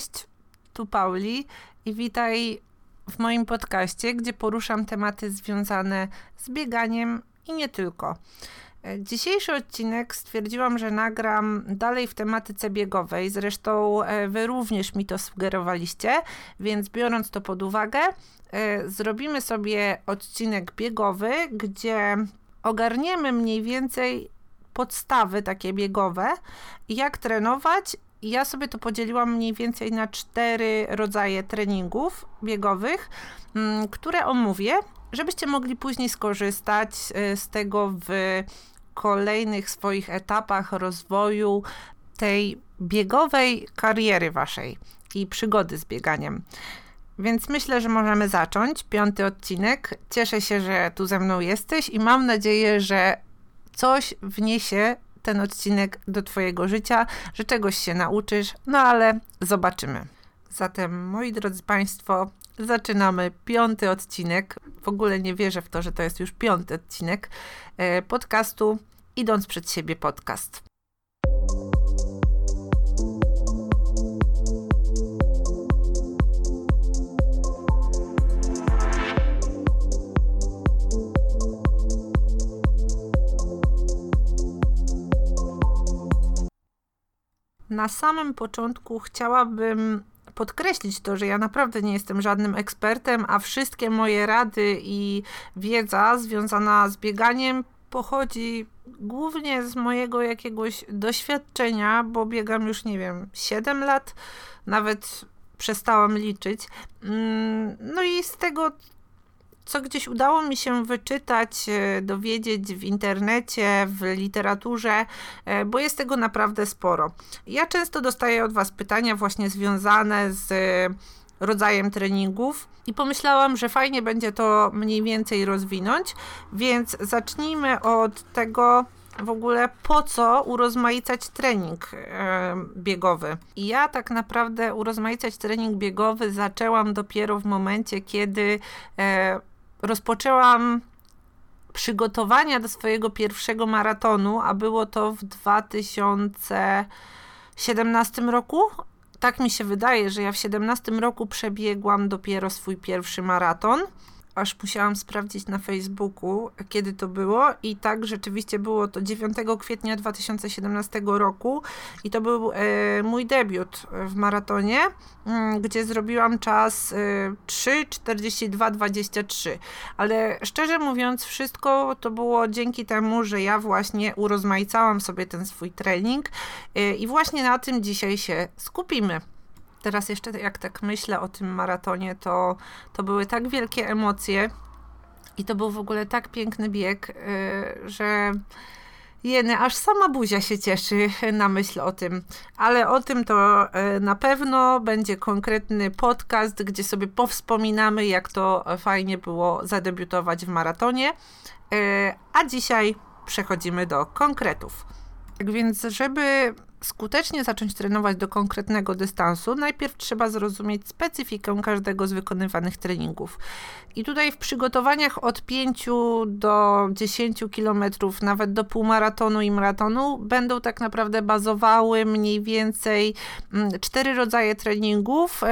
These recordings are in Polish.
Cześć, tu Pauli i witaj w moim podcaście, gdzie poruszam tematy związane z bieganiem i nie tylko. Dzisiejszy odcinek stwierdziłam, że nagram dalej w tematyce biegowej. Zresztą e, wy również mi to sugerowaliście, więc biorąc to pod uwagę, e, zrobimy sobie odcinek biegowy, gdzie ogarniemy mniej więcej podstawy takie biegowe, jak trenować ja sobie to podzieliłam mniej więcej na cztery rodzaje treningów biegowych, mm, które omówię, żebyście mogli później skorzystać y, z tego w kolejnych swoich etapach rozwoju tej biegowej kariery waszej i przygody z bieganiem. Więc myślę, że możemy zacząć piąty odcinek. Cieszę się, że tu ze mną jesteś i mam nadzieję, że coś wniesie ten odcinek do Twojego życia, że czegoś się nauczysz, no ale zobaczymy. Zatem, moi drodzy Państwo, zaczynamy piąty odcinek. W ogóle nie wierzę w to, że to jest już piąty odcinek e, podcastu Idąc przed siebie podcast. Na samym początku chciałabym podkreślić to, że ja naprawdę nie jestem żadnym ekspertem, a wszystkie moje rady i wiedza związana z bieganiem pochodzi głównie z mojego jakiegoś doświadczenia, bo biegam już nie wiem 7 lat, nawet przestałam liczyć. Mm, no i z tego co gdzieś udało mi się wyczytać, e, dowiedzieć w internecie, w literaturze, e, bo jest tego naprawdę sporo. Ja często dostaję od Was pytania właśnie związane z rodzajem treningów i pomyślałam, że fajnie będzie to mniej więcej rozwinąć, więc zacznijmy od tego, w ogóle po co urozmaicać trening e, biegowy. I ja tak naprawdę urozmaicać trening biegowy zaczęłam dopiero w momencie, kiedy e, rozpoczęłam przygotowania do swojego pierwszego maratonu, a było to w 2017 roku. Tak mi się wydaje, że ja w 2017 roku przebiegłam dopiero swój pierwszy maraton aż musiałam sprawdzić na Facebooku, kiedy to było. I tak, rzeczywiście było to 9 kwietnia 2017 roku. I to był e, mój debiut w maratonie, mm, gdzie zrobiłam czas e, 3:42:23. Ale szczerze mówiąc, wszystko to było dzięki temu, że ja właśnie urozmaicałam sobie ten swój trening. E, I właśnie na tym dzisiaj się skupimy teraz jeszcze jak tak myślę o tym maratonie, to, to były tak wielkie emocje i to był w ogóle tak piękny bieg, yy, że jeny, aż sama buzia się cieszy na myśl o tym. Ale o tym to yy, na pewno będzie konkretny podcast, gdzie sobie powspominamy, jak to fajnie było zadebiutować w maratonie. Yy, a dzisiaj przechodzimy do konkretów. Tak więc, żeby skutecznie zacząć trenować do konkretnego dystansu, najpierw trzeba zrozumieć specyfikę każdego z wykonywanych treningów. I tutaj w przygotowaniach od 5 do 10 km, nawet do półmaratonu i maratonu, będą tak naprawdę bazowały mniej więcej mm, cztery rodzaje treningów e,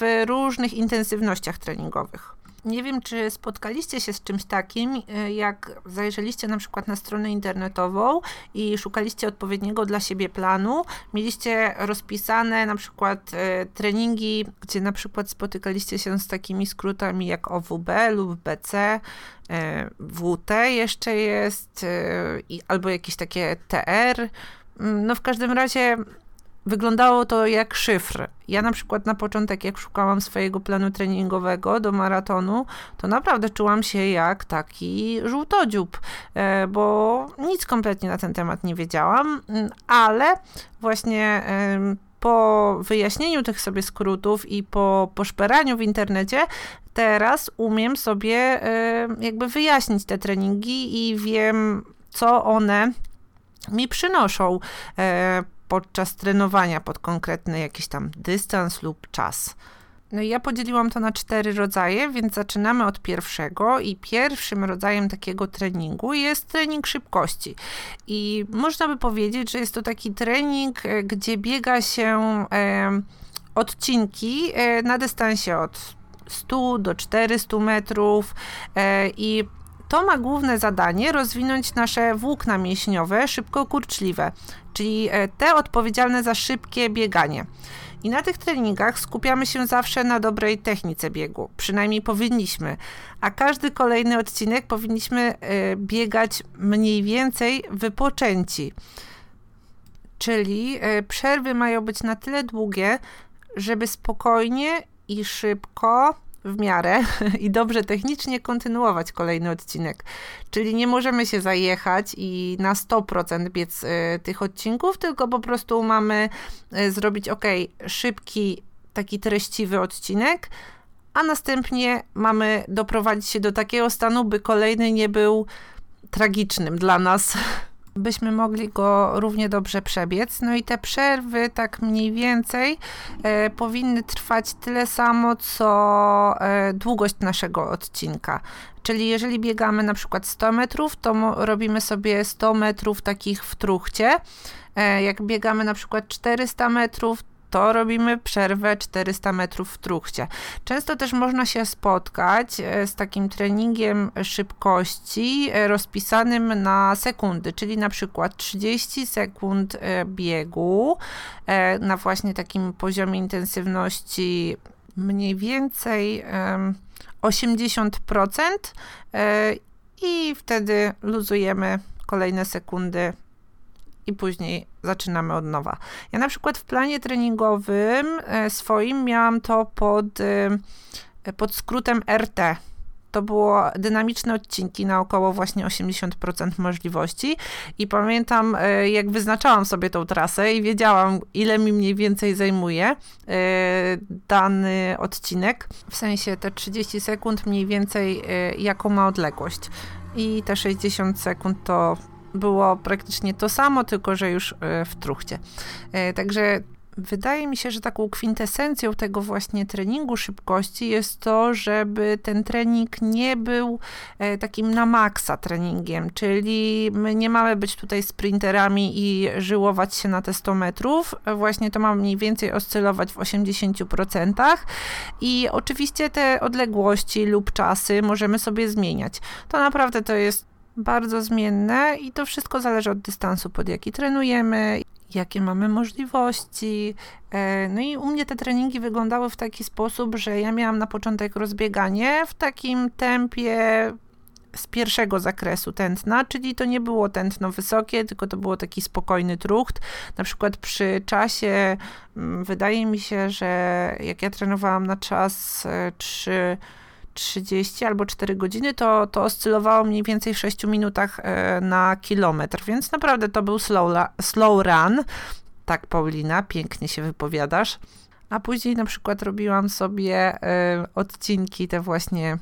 w różnych intensywnościach treningowych. Nie wiem, czy spotkaliście się z czymś takim, e, jak zajrzeliście na przykład na stronę internetową i szukaliście odpowiedniego dla siebie planu, mieliście rozpisane na przykład e, treningi, gdzie na przykład spotykaliście się z takimi skrótami jak OWB lub BC, e, WT jeszcze jest, albo jakieś takie TR. Mm, no w każdym razie wyglądało to jak szyfr. Ja na przykład na początek, jak szukałam swojego planu treningowego do maratonu, to naprawdę czułam się jak taki żółtodziób, e, bo nic kompletnie na ten temat nie wiedziałam, mm, ale właśnie po wyjaśnieniu tych sobie skrótów i po poszperaniu w internecie, teraz umiem sobie jakby wyjaśnić te treningi i wiem, co one mi przynoszą e, podczas trenowania pod konkretny jakiś tam dystans lub czas. No i ja podzieliłam to na cztery rodzaje, więc zaczynamy od pierwszego i pierwszym rodzajem takiego treningu jest trening szybkości. I można by powiedzieć, że jest to taki trening, e, gdzie biega się e, odcinki na dystansie od 100 do 400 metrów i to ma główne zadanie rozwinąć nasze włókna mięśniowe szybko kurczliwe, czyli te odpowiedzialne za szybkie bieganie. I na tych treningach skupiamy się zawsze na dobrej technice biegu. Przynajmniej powinniśmy. A każdy kolejny odcinek powinniśmy e, biegać mniej więcej wypoczęci. Czyli e, przerwy mają być na tyle długie, żeby spokojnie i szybko w miarę i dobrze technicznie kontynuować kolejny odcinek. Czyli nie możemy się zajechać i na 100% biec y, tych odcinków, tylko po prostu mamy y, zrobić ok, szybki, taki treściwy odcinek, a następnie mamy doprowadzić się do takiego stanu, by kolejny nie był tragicznym dla nas byśmy mogli go równie dobrze przebiec. No i te przerwy, tak mniej więcej, e, powinny trwać tyle samo, co e, długość naszego odcinka. Czyli jeżeli biegamy na przykład 100 metrów, to robimy sobie 100 metrów takich w truchcie. E, jak biegamy na przykład 400 metrów, to robimy przerwę 400 metrów w truchcie. Często też można się spotkać e, z takim treningiem szybkości e, rozpisanym na sekundy, czyli na przykład 30 sekund e, biegu na właśnie takim poziomie intensywności mniej więcej 80% i wtedy luzujemy kolejne sekundy i później zaczynamy od nowa. Ja na przykład w planie treningowym e, swoim miałam to pod, e, pod skrótem RT. To było dynamiczne odcinki na około właśnie 80% możliwości. I pamiętam, e, jak wyznaczałam sobie tą trasę i wiedziałam, ile mi mniej więcej zajmuje dany odcinek. W sensie te 30 sekund mniej więcej, jaką ma odległość. I te 60 sekund to było praktycznie to samo, tylko że już e, w truchcie. E, także wydaje mi się, że taką kwintesencją tego właśnie treningu szybkości jest to, żeby ten trening nie był e, takim na maksa treningiem, czyli my nie mamy być tutaj sprinterami i żyłować się na te 100 metrów. Właśnie to ma mniej więcej oscylować w 80%. I oczywiście te odległości lub czasy możemy sobie zmieniać. To naprawdę to jest bardzo zmienne i to wszystko zależy od dystansu, pod jaki trenujemy, jakie mamy możliwości. E, no i u mnie te treningi wyglądały w taki sposób, że ja miałam na początek rozbieganie w takim tempie z pierwszego zakresu tętna, czyli to nie było tętno wysokie, tylko to było taki spokojny trucht. Na przykład przy czasie, mm, wydaje mi się, że jak ja trenowałam na czas 3 e, 30 albo 4 godziny, to, to oscylowało mniej więcej w 6 minutach e, na kilometr, więc naprawdę to był slow, slow run. Tak, Paulina, pięknie się wypowiadasz. A później na przykład robiłam sobie e, odcinki te właśnie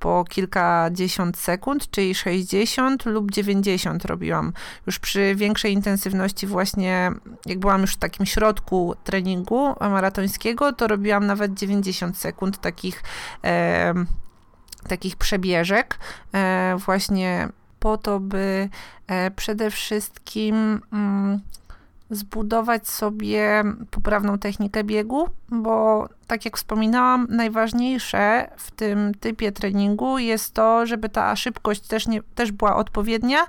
po kilkadziesiąt sekund, czyli 60 lub 90 robiłam. Już przy większej intensywności właśnie, jak byłam już w takim środku treningu maratońskiego, to robiłam nawet 90 sekund takich, e, takich przebieżek e, właśnie po to, by e, przede wszystkim mm, zbudować sobie poprawną technikę biegu, bo tak jak wspominałam, najważniejsze w tym typie treningu jest to, żeby ta szybkość też, nie, też była odpowiednia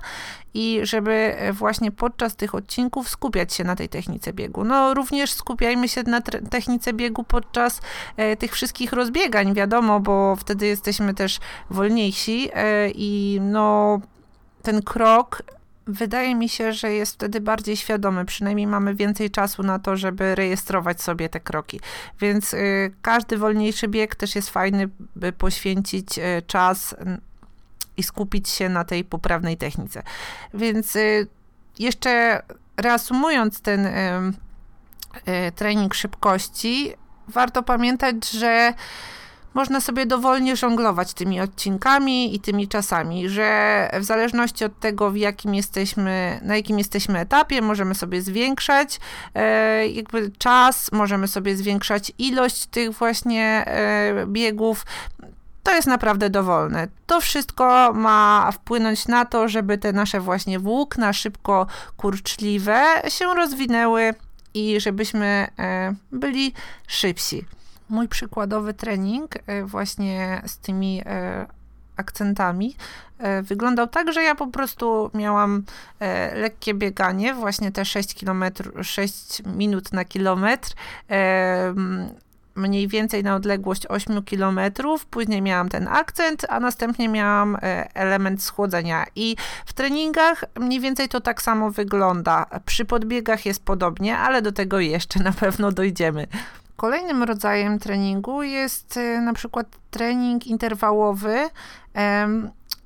i żeby właśnie podczas tych odcinków skupiać się na tej technice biegu. No również skupiajmy się na technice biegu podczas e, tych wszystkich rozbiegań, wiadomo, bo wtedy jesteśmy też wolniejsi e, i no ten krok Wydaje mi się, że jest wtedy bardziej świadomy, przynajmniej mamy więcej czasu na to, żeby rejestrować sobie te kroki. Więc y, każdy wolniejszy bieg też jest fajny, by poświęcić y, czas i skupić się na tej poprawnej technice. Więc y, jeszcze reasumując ten y, trening szybkości, warto pamiętać, że można sobie dowolnie żonglować tymi odcinkami i tymi czasami, że w zależności od tego, w jakim jesteśmy, na jakim jesteśmy etapie, możemy sobie zwiększać e, jakby czas, możemy sobie zwiększać ilość tych właśnie e, biegów. To jest naprawdę dowolne. To wszystko ma wpłynąć na to, żeby te nasze właśnie włókna szybko kurczliwe się rozwinęły i żebyśmy byli szybsi. Mój przykładowy trening właśnie z tymi akcentami e, wyglądał tak, że ja po prostu miałam e, lekkie bieganie, właśnie te 6 km, 6 minut na kilometr, e, mniej więcej na odległość 8 km, później miałam ten akcent, a następnie miałam element schłodzenia. I w treningach mniej więcej to tak samo wygląda. Przy podbiegach jest podobnie, ale do tego jeszcze na pewno dojdziemy. Kolejnym rodzajem treningu jest e, na przykład trening interwałowy.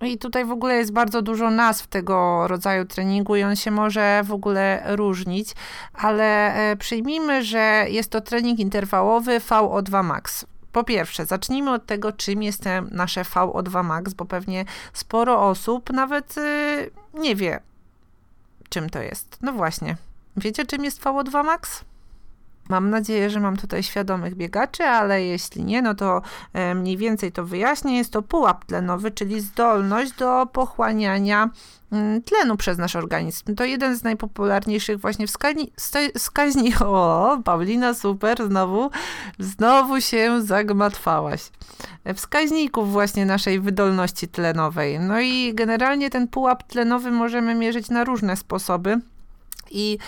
I tutaj w ogóle jest bardzo dużo nazw tego rodzaju treningu i on się może w ogóle różnić, ale e, przyjmijmy, że jest to trening interwałowy VO2 max. Po pierwsze, zacznijmy od tego, czym jest nasze VO2 max, bo pewnie sporo osób nawet y, nie wie, czym to jest. No właśnie. Wiecie, czym jest VO2 max? Mam nadzieję, że mam tutaj świadomych biegaczy, ale jeśli nie, no to e, mniej więcej to wyjaśnię. Jest to pułap tlenowy, czyli zdolność do pochłaniania mm, tlenu przez nasz organizm. To jeden z najpopularniejszych właśnie wskaźni, wskaźni o, Paulina, super, znowu, znowu się zagmatwałaś. Wskaźników właśnie naszej wydolności tlenowej. No i generalnie ten pułap tlenowy możemy mierzyć na różne sposoby. I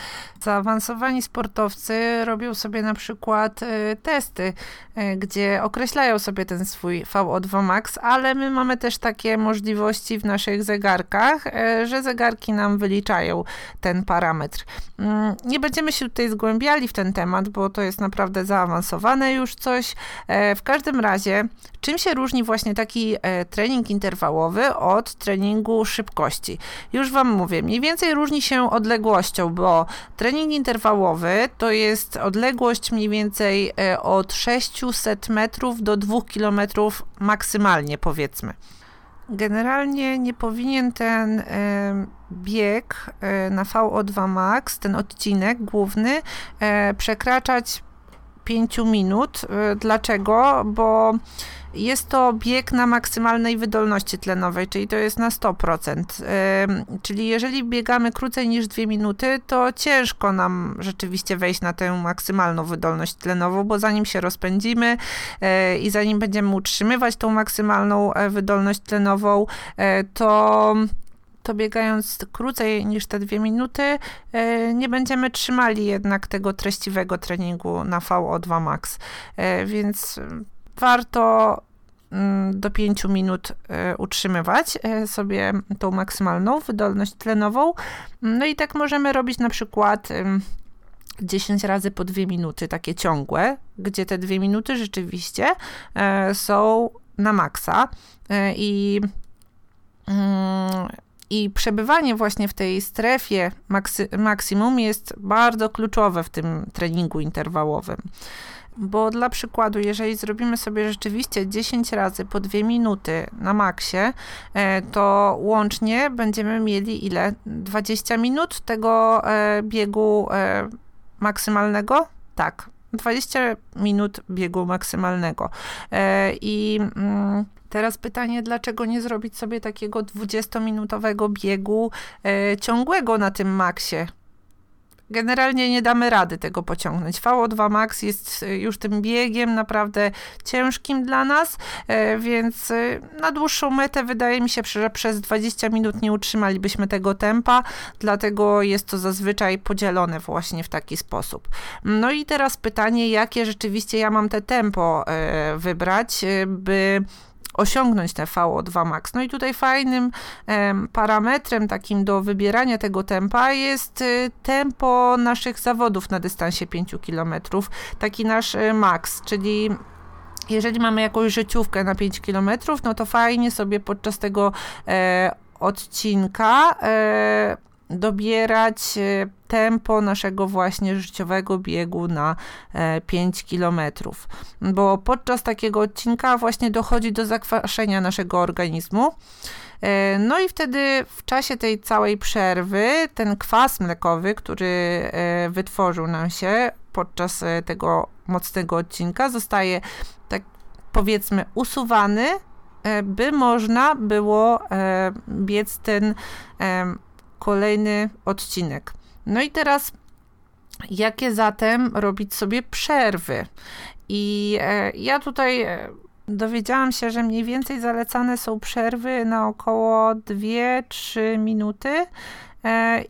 zaawansowani sportowcy robią sobie na przykład e, testy, e, gdzie określają sobie ten swój VO2 max, ale my mamy też takie możliwości w naszych zegarkach, e, że zegarki nam wyliczają ten parametr. Mm, nie będziemy się tutaj zgłębiali w ten temat, bo to jest naprawdę zaawansowane już coś. W każdym razie, czym się różni właśnie taki trening interwałowy od treningu szybkości? Już Wam mówię, mniej więcej różni się odległością, bo trening interwałowy to jest odległość mniej więcej e, od 600 metrów do 2 kilometrów maksymalnie, powiedzmy. Generalnie nie powinien ten e, bieg e, na VO2 max, ten odcinek główny, przekraczać 5 minut. Dlaczego? Bo jest to bieg na maksymalnej wydolności tlenowej, czyli to jest na 100%. Czyli jeżeli biegamy krócej niż 2 minuty, to ciężko nam rzeczywiście wejść na tę maksymalną wydolność tlenową, bo zanim się rozpędzimy e, i zanim będziemy utrzymywać tą maksymalną e, wydolność tlenową, e, to to biegając krócej niż te dwie minuty, nie będziemy trzymali jednak tego treściwego treningu na VO2 max. Więc warto mm, do 5 minut e, utrzymywać e, sobie tą maksymalną wydolność tlenową. No i tak możemy robić na przykład 10 razy po 2 minuty, takie ciągłe, gdzie te 2 minuty rzeczywiście e, są na maksa i mm, i przebywanie właśnie w tej strefie maksy, maksimum jest bardzo kluczowe w tym treningu interwałowym. Bo dla przykładu, jeżeli zrobimy sobie rzeczywiście 10 razy po 2 minuty na maksie, e, to łącznie będziemy mieli ile? 20 minut tego e, biegu e, maksymalnego? Tak, 20 minut biegu maksymalnego. I mm, teraz pytanie, dlaczego nie zrobić sobie takiego 20-minutowego biegu ciągłego na tym maksie? Generalnie nie damy rady tego pociągnąć. VO2 Max jest y, już tym biegiem naprawdę ciężkim dla nas, e, więc y, na dłuższą metę wydaje mi się, że przez 20 minut nie utrzymalibyśmy tego tempa, dlatego jest to zazwyczaj podzielone właśnie w taki sposób. No i teraz pytanie, jakie rzeczywiście ja mam te tempo e, wybrać, by osiągnąć te VO2 max. No i tutaj fajnym parametrem takim do wybierania tego tempa jest y, tempo naszych zawodów na dystansie 5 km, taki nasz y, max, czyli jeżeli mamy jakąś życiówkę na 5 km, no to fajnie sobie podczas tego e, odcinka e, dobierać e, tempo naszego właśnie życiowego biegu na 5 e, km. Bo podczas takiego odcinka właśnie dochodzi do zakwaszenia naszego organizmu. E, no i wtedy w czasie tej całej przerwy ten kwas mlekowy, który wytworzył nam się podczas tego mocnego odcinka, zostaje tak powiedzmy usuwany, by można było biec ten kolejny odcinek. No i teraz Jakie zatem robić sobie przerwy? I ja tutaj dowiedziałam się, że mniej więcej zalecane są przerwy na około 2-3 minuty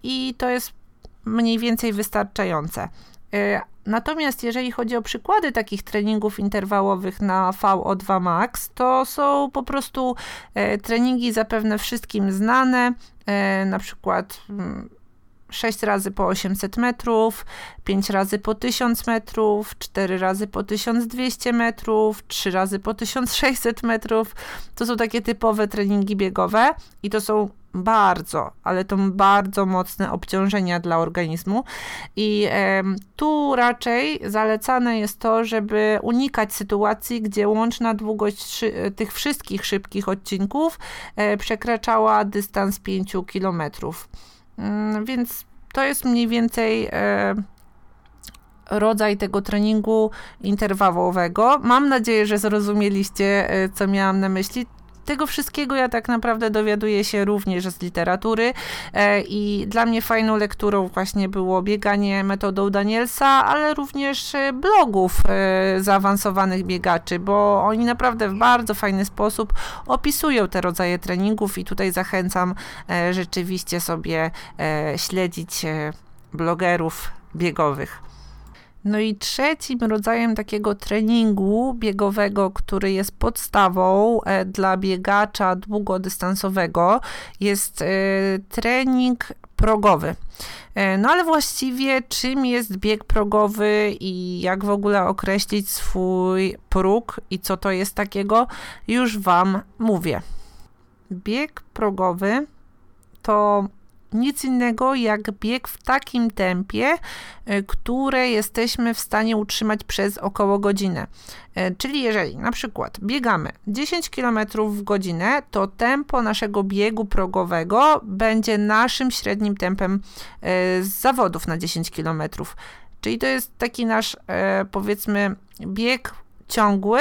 i to jest mniej więcej wystarczające. E, natomiast jeżeli chodzi o przykłady takich treningów interwałowych na VO2 Max, to są po prostu e, treningi zapewne wszystkim znane, e, na przykład 6 mm, razy po 800 metrów, 5 razy po 1000 metrów, 4 razy po 1200 metrów, 3 razy po 1600 metrów. To są takie typowe treningi biegowe i to są bardzo, ale to bardzo mocne obciążenia dla organizmu. I e, tu raczej zalecane jest to, żeby unikać sytuacji, gdzie łączna długość tych wszystkich szybkich odcinków e, przekraczała dystans 5 km. Mm, więc to jest mniej więcej. E, rodzaj tego treningu interwałowego. Mam nadzieję, że zrozumieliście, e, co miałam na myśli tego wszystkiego ja tak naprawdę dowiaduję się również z literatury e, i dla mnie fajną lekturą właśnie było bieganie metodą Danielsa, ale również e, blogów e, zaawansowanych biegaczy, bo oni naprawdę w bardzo fajny sposób opisują te rodzaje treningów i tutaj zachęcam rzeczywiście sobie śledzić blogerów biegowych. No i trzecim rodzajem takiego treningu biegowego, który jest podstawą e, dla biegacza długodystansowego, jest e, trening progowy. E, no ale właściwie czym jest bieg progowy i jak w ogóle określić swój próg i co to jest takiego, już Wam mówię. Bieg progowy to nic innego jak bieg w takim tempie, e, które jesteśmy w stanie utrzymać przez około godzinę. E, czyli jeżeli na przykład biegamy 10 km w godzinę, to tempo naszego biegu progowego będzie naszym średnim tempem e, z zawodów na 10 km. Czyli to jest taki nasz, powiedzmy, bieg ciągły,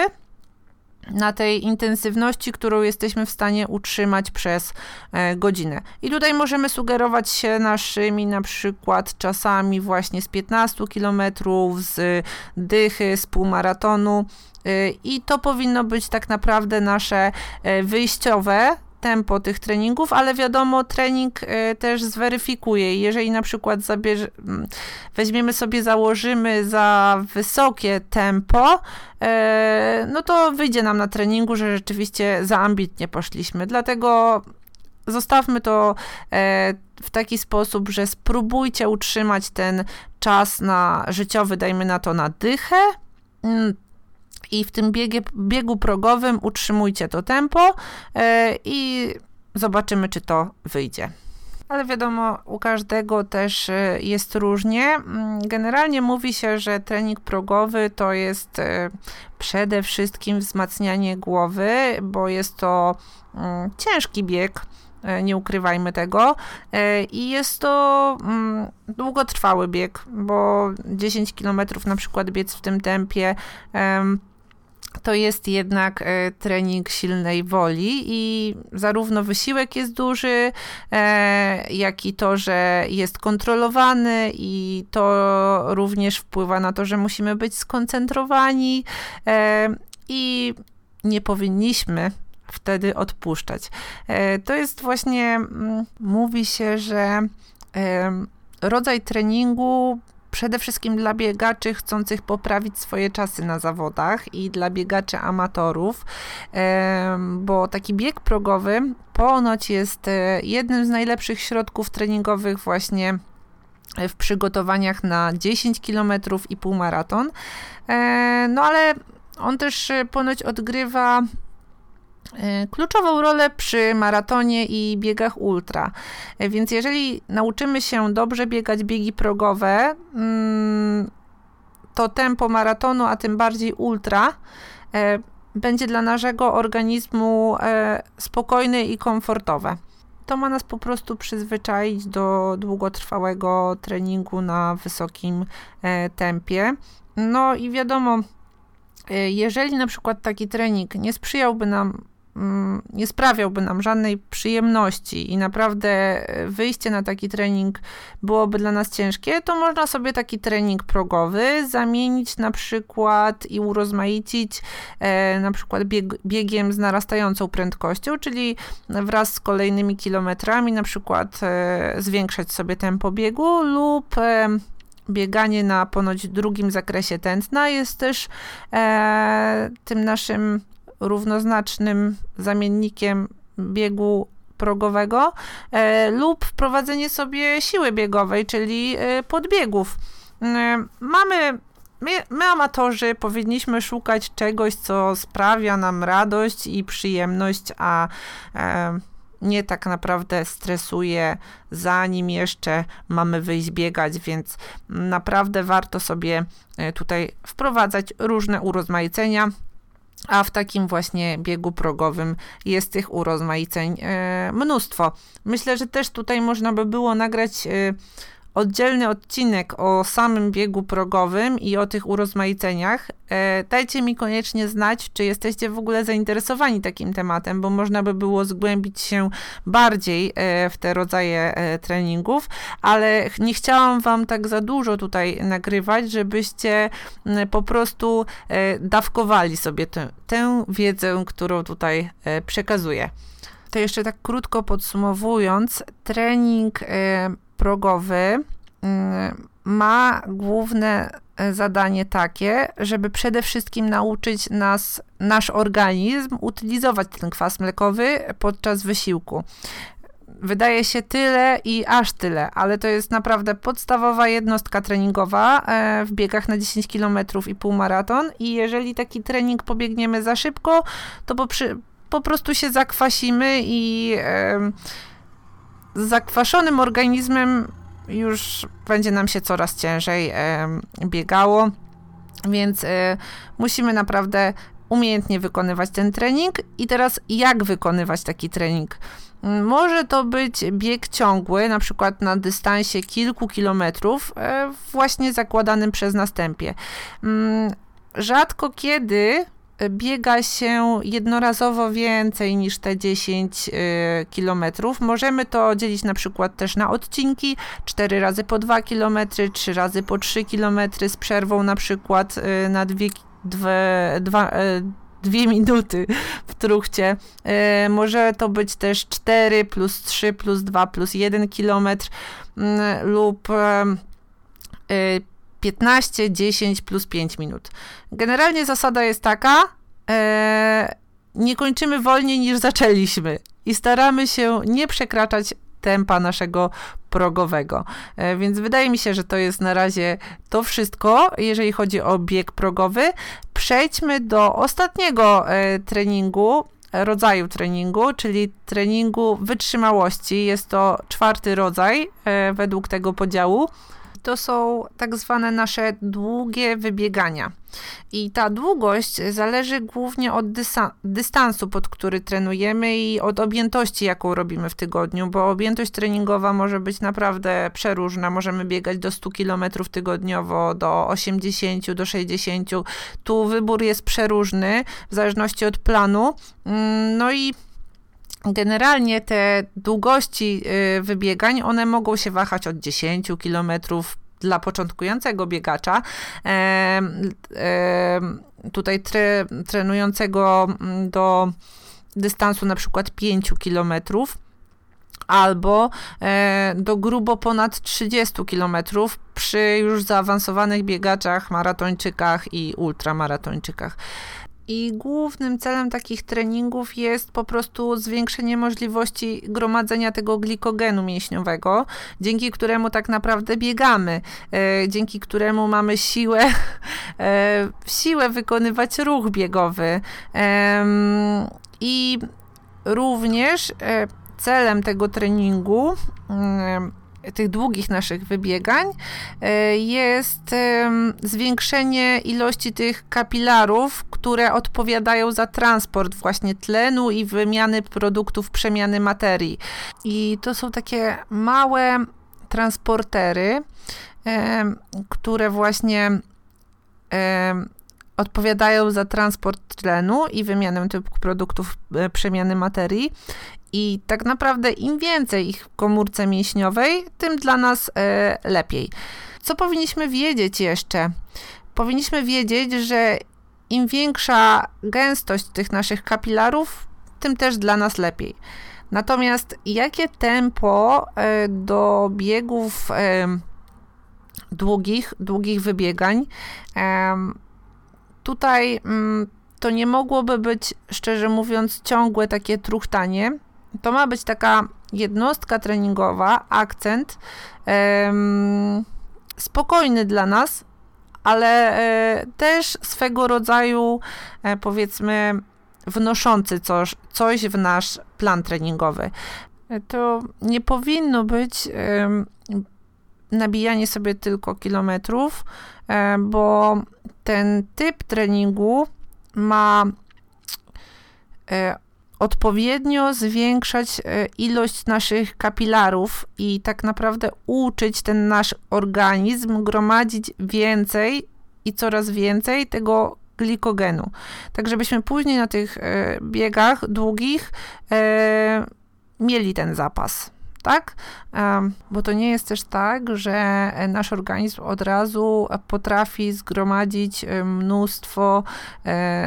na tej intensywności, którą jesteśmy w stanie utrzymać przez e, godzinę. I tutaj możemy sugerować się naszymi na przykład czasami właśnie z 15 km, z dychy, z półmaratonu. E, I to powinno być tak naprawdę nasze e, wyjściowe tempo tych treningów, ale wiadomo, trening e, też zweryfikuje. Jeżeli na przykład mm, weźmiemy sobie, założymy za wysokie tempo, e, no to wyjdzie nam na treningu, że rzeczywiście za ambitnie poszliśmy. Dlatego zostawmy to e, w taki sposób, że spróbujcie utrzymać ten czas na życiowy, dajmy na to na dychę mm, i w tym biegie, biegu progowym utrzymujcie to tempo e, i zobaczymy, czy to wyjdzie. Ale wiadomo, u każdego też e, jest różnie. Mm, generalnie mówi się, że trening progowy to jest e, przede wszystkim wzmacnianie głowy, bo jest to mm, ciężki bieg nie ukrywajmy tego. I jest to mm, długotrwały bieg, bo 10 km na przykład biec w tym tempie to jest jednak e, trening silnej woli i zarówno wysiłek jest duży, e, jak i to, że jest kontrolowany i to również wpływa na to, że musimy być skoncentrowani e, i nie powinniśmy wtedy odpuszczać. To jest właśnie, mm, mówi się, że rodzaj treningu przede wszystkim dla biegaczy chcących poprawić swoje czasy na zawodach i dla biegaczy amatorów, bo taki bieg progowy ponoć jest e, jednym z najlepszych środków treningowych właśnie w przygotowaniach na 10 km i półmaraton. E, no ale on też e, ponoć odgrywa E, kluczową rolę przy maratonie i biegach ultra. E, więc jeżeli nauczymy się dobrze biegać biegi progowe, mm, to tempo maratonu, a tym bardziej ultra, e, będzie dla naszego organizmu spokojne i komfortowe. To ma nas po prostu przyzwyczaić do długotrwałego treningu na wysokim tempie. No i wiadomo, jeżeli na przykład taki trening nie sprzyjałby nam nie sprawiałby nam żadnej przyjemności i naprawdę wyjście na taki trening byłoby dla nas ciężkie, to można sobie taki trening progowy zamienić na przykład i urozmaicić e, na przykład bieg, biegiem z narastającą prędkością, czyli wraz z kolejnymi kilometrami na przykład e, zwiększać sobie tempo biegu lub e, bieganie na ponoć drugim zakresie tętna jest też e, tym naszym równoznacznym zamiennikiem biegu progowego e, lub wprowadzenie sobie siły biegowej, czyli e, podbiegów. E, mamy My, my, amatorzy, powinniśmy szukać czegoś, co sprawia nam radość i przyjemność, a e, nie tak naprawdę stresuje, zanim jeszcze mamy wyjść biegać, więc naprawdę warto sobie e, tutaj wprowadzać różne urozmaicenia. A w takim właśnie biegu progowym jest tych urozmaiceń e, mnóstwo. Myślę, że też tutaj można by było nagrać e, oddzielny odcinek o samym biegu progowym i o tych urozmaiceniach. E, dajcie mi koniecznie znać, czy jesteście w ogóle zainteresowani takim tematem, bo można by było zgłębić się bardziej e, w te rodzaje e, treningów, ale nie chciałam Wam tak za dużo tutaj nagrywać, żebyście po prostu dawkowali sobie tę, tę wiedzę, którą tutaj przekazuję. To jeszcze tak krótko podsumowując, trening progowy mm, ma główne e, zadanie takie, żeby przede wszystkim nauczyć nas, nasz organizm utylizować ten kwas mlekowy podczas wysiłku. Wydaje się tyle i aż tyle, ale to jest naprawdę podstawowa jednostka treningowa e, w biegach na 10 km i półmaraton i jeżeli taki trening pobiegniemy za szybko, to po, przy, po prostu się zakwasimy i z zakwaszonym organizmem już będzie nam się coraz ciężej biegało, więc e, musimy naprawdę umiejętnie wykonywać ten trening. I teraz jak wykonywać taki trening? Może to być bieg ciągły, na przykład na dystansie kilku kilometrów, e, właśnie zakładanym przez następie. Mm, rzadko kiedy biega się jednorazowo więcej niż te 10 y, kilometrów. Możemy to dzielić na przykład też na odcinki, 4 razy po 2 km, 3 razy po 3 km z przerwą na przykład y, na 2 dwa, y, dwie minuty w truchcie. Może to być też 4 plus 3 plus 2 plus 1 kilometr mm, lub 15, 10 plus 5 minut. Generalnie zasada jest taka, e, nie kończymy wolniej niż zaczęliśmy i staramy się nie przekraczać tempa naszego progowego. E, więc wydaje mi się, że to jest na razie to wszystko, jeżeli chodzi o bieg progowy. Przejdźmy do ostatniego e, treningu, rodzaju treningu, czyli treningu wytrzymałości. Jest to czwarty rodzaj e, według tego podziału to są tak zwane nasze długie wybiegania. I ta długość zależy głównie od dystansu, pod który trenujemy i od objętości, jaką robimy w tygodniu, bo objętość treningowa może być naprawdę przeróżna. Możemy biegać do 100 km tygodniowo, do 80, do 60. Tu wybór jest przeróżny w zależności od planu. Mm, no i Generalnie te długości y, wybiegań, one mogą się wahać od 10 km dla początkującego biegacza, tutaj tre, trenującego mm, do dystansu na przykład 5 km albo e, do grubo ponad 30 km przy już zaawansowanych biegaczach, maratończykach i ultramaratończykach. I głównym celem takich treningów jest po prostu zwiększenie możliwości gromadzenia tego glikogenu mięśniowego, dzięki któremu tak naprawdę biegamy, e, dzięki któremu mamy siłę, e, siłę wykonywać ruch biegowy. E, I również e, celem tego treningu mm, tych długich naszych wybiegań e, jest zwiększenie ilości tych kapilarów, które odpowiadają za transport właśnie tlenu i wymiany produktów przemiany materii. I to są takie małe transportery, które właśnie odpowiadają za transport tlenu i wymianę tych produktów e, przemiany materii. I tak naprawdę im więcej ich w komórce mięśniowej, tym dla nas e, lepiej. Co powinniśmy wiedzieć jeszcze? Powinniśmy wiedzieć, że im większa gęstość tych naszych kapilarów, tym też dla nas lepiej. Natomiast jakie tempo e, do biegów e, długich, długich wybiegań? Tutaj mm, to nie mogłoby być, szczerze mówiąc, ciągłe takie truchtanie. To ma być taka jednostka treningowa, akcent spokojny dla nas, ale e, też swego rodzaju, e, powiedzmy, wnoszący coś, coś w nasz plan treningowy. To nie powinno być nabijanie sobie tylko kilometrów, e, bo ten typ treningu ma odpowiednio zwiększać ilość naszych kapilarów i tak naprawdę uczyć ten nasz organizm gromadzić więcej i coraz więcej tego glikogenu. Tak, żebyśmy później na tych e, biegach długich e, mieli ten zapas. Tak? Bo to nie jest też tak, że nasz organizm od razu potrafi zgromadzić e, mnóstwo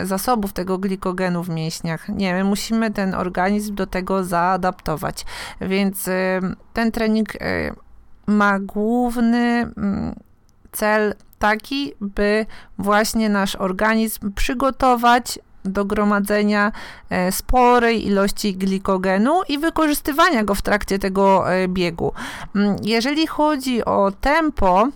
zasobów tego glikogenu w mięśniach. Nie, my musimy ten organizm do tego zaadaptować. Więc ten trening ma główny mm, cel taki, by właśnie nasz organizm przygotować do gromadzenia e, sporej ilości glikogenu i wykorzystywania go w trakcie tego e, biegu. Mm, jeżeli chodzi o tempo,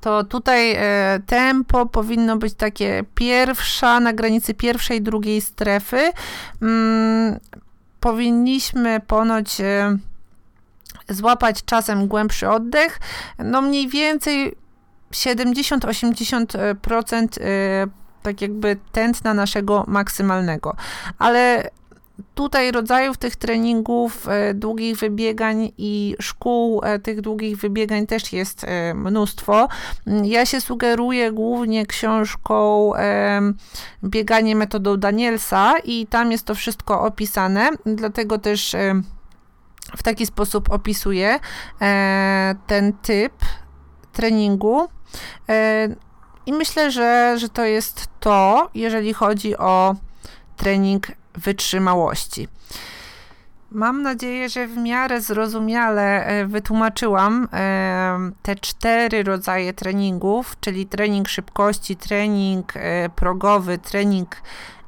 to tutaj e, tempo powinno być takie pierwsza, na granicy pierwszej, drugiej strefy. Mm, powinniśmy ponoć złapać czasem głębszy oddech. No mniej więcej 70-80% y, tak jakby tętna naszego maksymalnego. Ale tutaj rodzajów tych treningów, y, długich wybiegań i szkół y, tych długich wybiegań też jest mnóstwo. Ja się sugeruję głównie książką Bieganie metodą Danielsa i tam jest to wszystko opisane, dlatego też w taki sposób opisuję ten typ treningu. E, I myślę, że, że to jest to, jeżeli chodzi o trening wytrzymałości. Mam nadzieję, że w miarę zrozumiale e, wytłumaczyłam e, te cztery rodzaje treningów, czyli trening szybkości, trening progowy, trening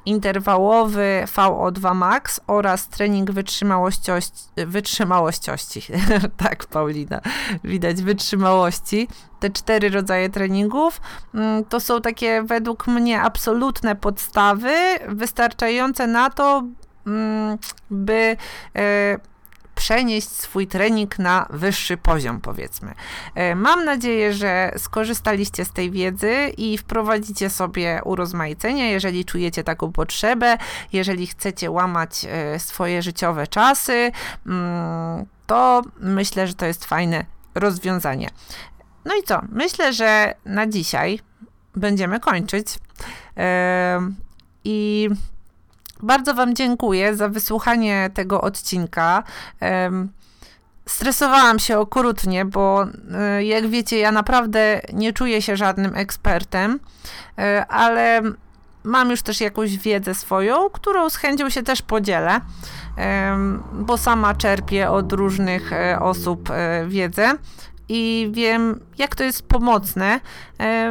interwałowy VO2 max oraz trening wytrzymałościości, wytrzymałościości. tak, Paulina, widać wytrzymałości. Te cztery rodzaje treningów mm, to są takie według mnie absolutne podstawy, wystarczające na to, mm, by e, przenieść swój trening na wyższy poziom, powiedzmy. E, mam nadzieję, że skorzystaliście z tej wiedzy i wprowadzicie sobie urozmaicenie, jeżeli czujecie taką potrzebę, jeżeli chcecie łamać e, swoje życiowe czasy, mm, to myślę, że to jest fajne rozwiązanie. No i co? Myślę, że na dzisiaj będziemy kończyć. E, I bardzo Wam dziękuję za wysłuchanie tego odcinka. Stresowałam się okrutnie, bo e, jak wiecie, ja naprawdę nie czuję się żadnym ekspertem, e, ale mam już też jakąś wiedzę swoją, którą z chęcią się też podzielę, bo sama czerpię od różnych e, osób wiedzę i wiem, jak to jest pomocne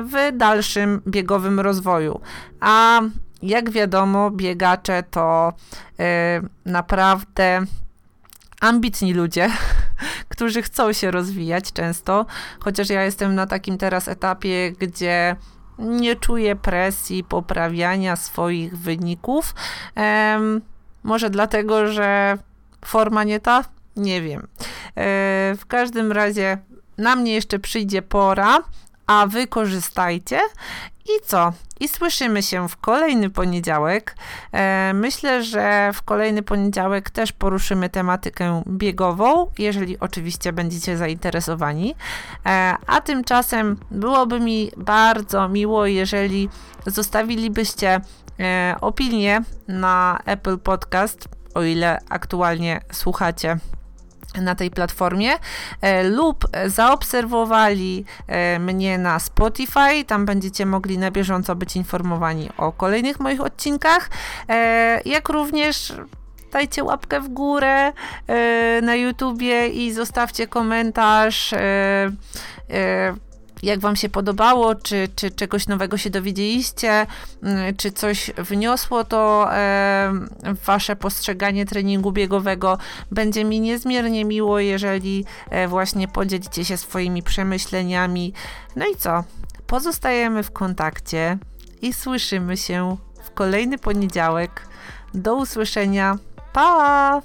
w dalszym biegowym rozwoju. A jak wiadomo, biegacze to yy, naprawdę ambitni ludzie, którzy chcą się rozwijać często, chociaż ja jestem na takim teraz etapie, gdzie nie czuję presji poprawiania swoich wyników. może dlatego, że forma nie ta? Nie wiem. E, w każdym razie na mnie jeszcze przyjdzie pora, a wy korzystajcie. I co? I słyszymy się w kolejny poniedziałek. E, myślę, że w kolejny poniedziałek też poruszymy tematykę biegową, jeżeli oczywiście będziecie zainteresowani. E, a tymczasem byłoby mi bardzo miło, jeżeli zostawilibyście e, opinię na Apple Podcast, o ile aktualnie słuchacie na tej platformie e, lub zaobserwowali e, mnie na Spotify. Tam będziecie mogli na bieżąco być informowani o kolejnych moich odcinkach, e, jak również dajcie łapkę w górę na YouTubie i zostawcie komentarz jak Wam się podobało, czy, czy czegoś nowego się dowiedzieliście, mm, czy coś wniosło to Wasze postrzeganie treningu biegowego. Będzie mi niezmiernie miło, jeżeli e, właśnie podzielicie się swoimi przemyśleniami. No i co? Pozostajemy w kontakcie i słyszymy się w kolejny poniedziałek. Do usłyszenia. Pa!